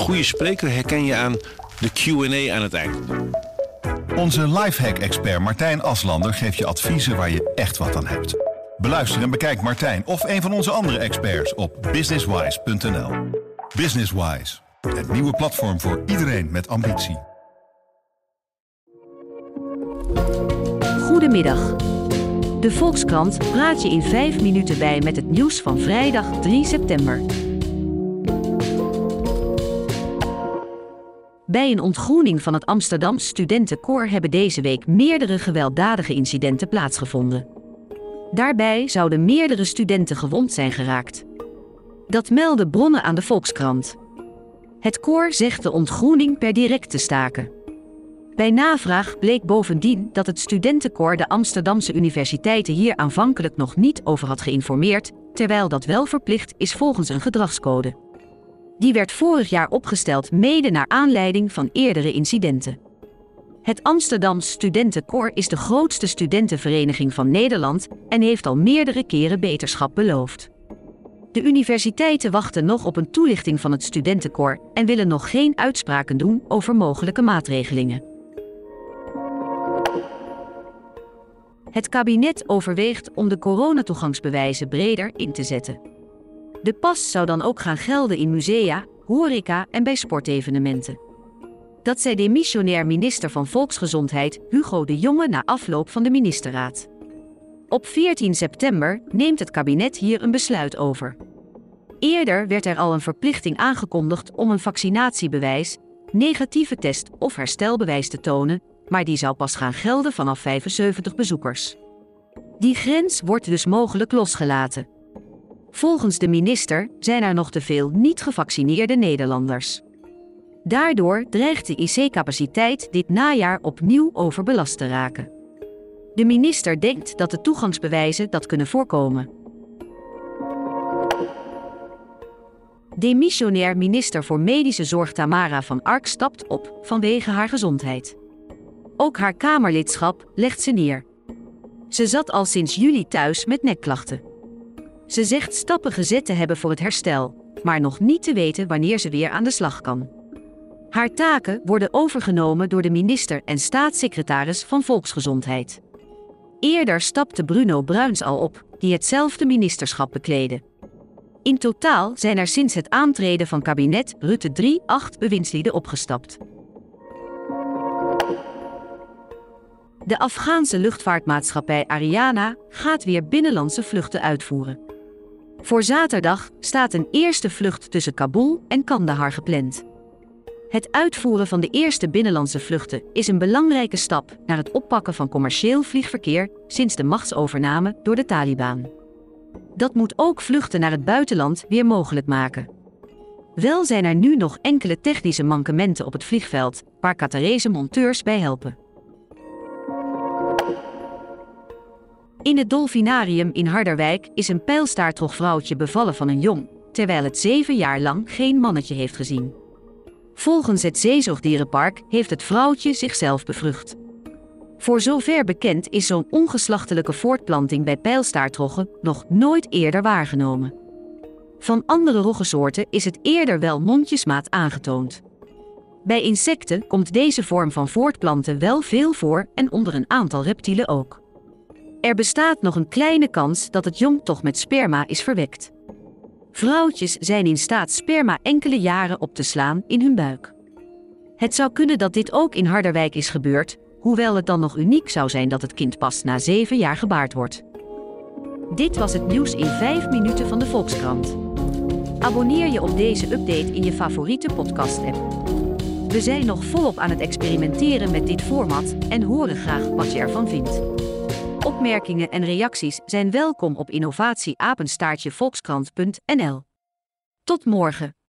goede spreker herken je aan de Q&A aan het eind. Onze lifehack-expert Martijn Aslander geeft je adviezen waar je echt wat aan hebt. Beluister en bekijk Martijn of een van onze andere experts op businesswise.nl. Businesswise, het nieuwe platform voor iedereen met ambitie. Goedemiddag. De Volkskrant praat je in 5 minuten bij met het nieuws van vrijdag 3 september. Bij een ontgroening van het Amsterdam Studentenkoor hebben deze week meerdere gewelddadige incidenten plaatsgevonden. Daarbij zouden meerdere studenten gewond zijn geraakt. Dat melden bronnen aan de Volkskrant. Het koor zegt de ontgroening per direct te staken. Bij navraag bleek bovendien dat het studentenkoor de Amsterdamse universiteiten hier aanvankelijk nog niet over had geïnformeerd, terwijl dat wel verplicht is volgens een gedragscode. Die werd vorig jaar opgesteld mede naar aanleiding van eerdere incidenten. Het Amsterdam Studentenkoor is de grootste studentenvereniging van Nederland en heeft al meerdere keren beterschap beloofd. De universiteiten wachten nog op een toelichting van het studentenkoor en willen nog geen uitspraken doen over mogelijke maatregelingen. Het kabinet overweegt om de coronatoegangsbewijzen breder in te zetten. De pas zou dan ook gaan gelden in musea, horeca en bij sportevenementen. Dat zei demissionair minister van Volksgezondheid Hugo de Jonge na afloop van de ministerraad. Op 14 september neemt het kabinet hier een besluit over. Eerder werd er al een verplichting aangekondigd om een vaccinatiebewijs, negatieve test of herstelbewijs te tonen, maar die zou pas gaan gelden vanaf 75 bezoekers. Die grens wordt dus mogelijk losgelaten. Volgens de minister zijn er nog te veel niet gevaccineerde Nederlanders. Daardoor dreigt de IC-capaciteit dit najaar opnieuw overbelast te raken. De minister denkt dat de toegangsbewijzen dat kunnen voorkomen. Demissionair minister voor Medische Zorg Tamara van Ark stapt op vanwege haar gezondheid. Ook haar Kamerlidschap legt ze neer. Ze zat al sinds juli thuis met nekklachten. Ze zegt stappen gezet te hebben voor het herstel, maar nog niet te weten wanneer ze weer aan de slag kan. Haar taken worden overgenomen door de minister en staatssecretaris van Volksgezondheid. Eerder stapte Bruno Bruins al op, die hetzelfde ministerschap bekleedde. In totaal zijn er sinds het aantreden van kabinet Rutte 3 acht bewindslieden opgestapt. De Afghaanse luchtvaartmaatschappij Ariana gaat weer binnenlandse vluchten uitvoeren. Voor zaterdag staat een eerste vlucht tussen Kabul en Kandahar gepland. Het uitvoeren van de eerste binnenlandse vluchten is een belangrijke stap naar het oppakken van commercieel vliegverkeer sinds de machtsovername door de Taliban. Dat moet ook vluchten naar het buitenland weer mogelijk maken. Wel zijn er nu nog enkele technische mankementen op het vliegveld, waar Qatarese monteurs bij helpen. In het dolfinarium in Harderwijk is een pijlstaartrogvrouwtje bevallen van een jong, terwijl het zeven jaar lang geen mannetje heeft gezien. Volgens het Zeezoogdierenpark heeft het vrouwtje zichzelf bevrucht. Voor zover bekend is zo'n ongeslachtelijke voortplanting bij pijlstaartroggen nog nooit eerder waargenomen. Van andere roggensoorten is het eerder wel mondjesmaat aangetoond. Bij insecten komt deze vorm van voortplanten wel veel voor en onder een aantal reptielen ook. Er bestaat nog een kleine kans dat het jong toch met sperma is verwekt. Vrouwtjes zijn in staat sperma enkele jaren op te slaan in hun buik. Het zou kunnen dat dit ook in Harderwijk is gebeurd, hoewel het dan nog uniek zou zijn dat het kind pas na zeven jaar gebaard wordt. Dit was het nieuws in 5 minuten van de Volkskrant. Abonneer je op deze update in je favoriete podcast-app. We zijn nog volop aan het experimenteren met dit format en horen graag wat je ervan vindt. Opmerkingen en reacties zijn welkom op innovatieapenstaartjevolkskrant.nl. Tot morgen.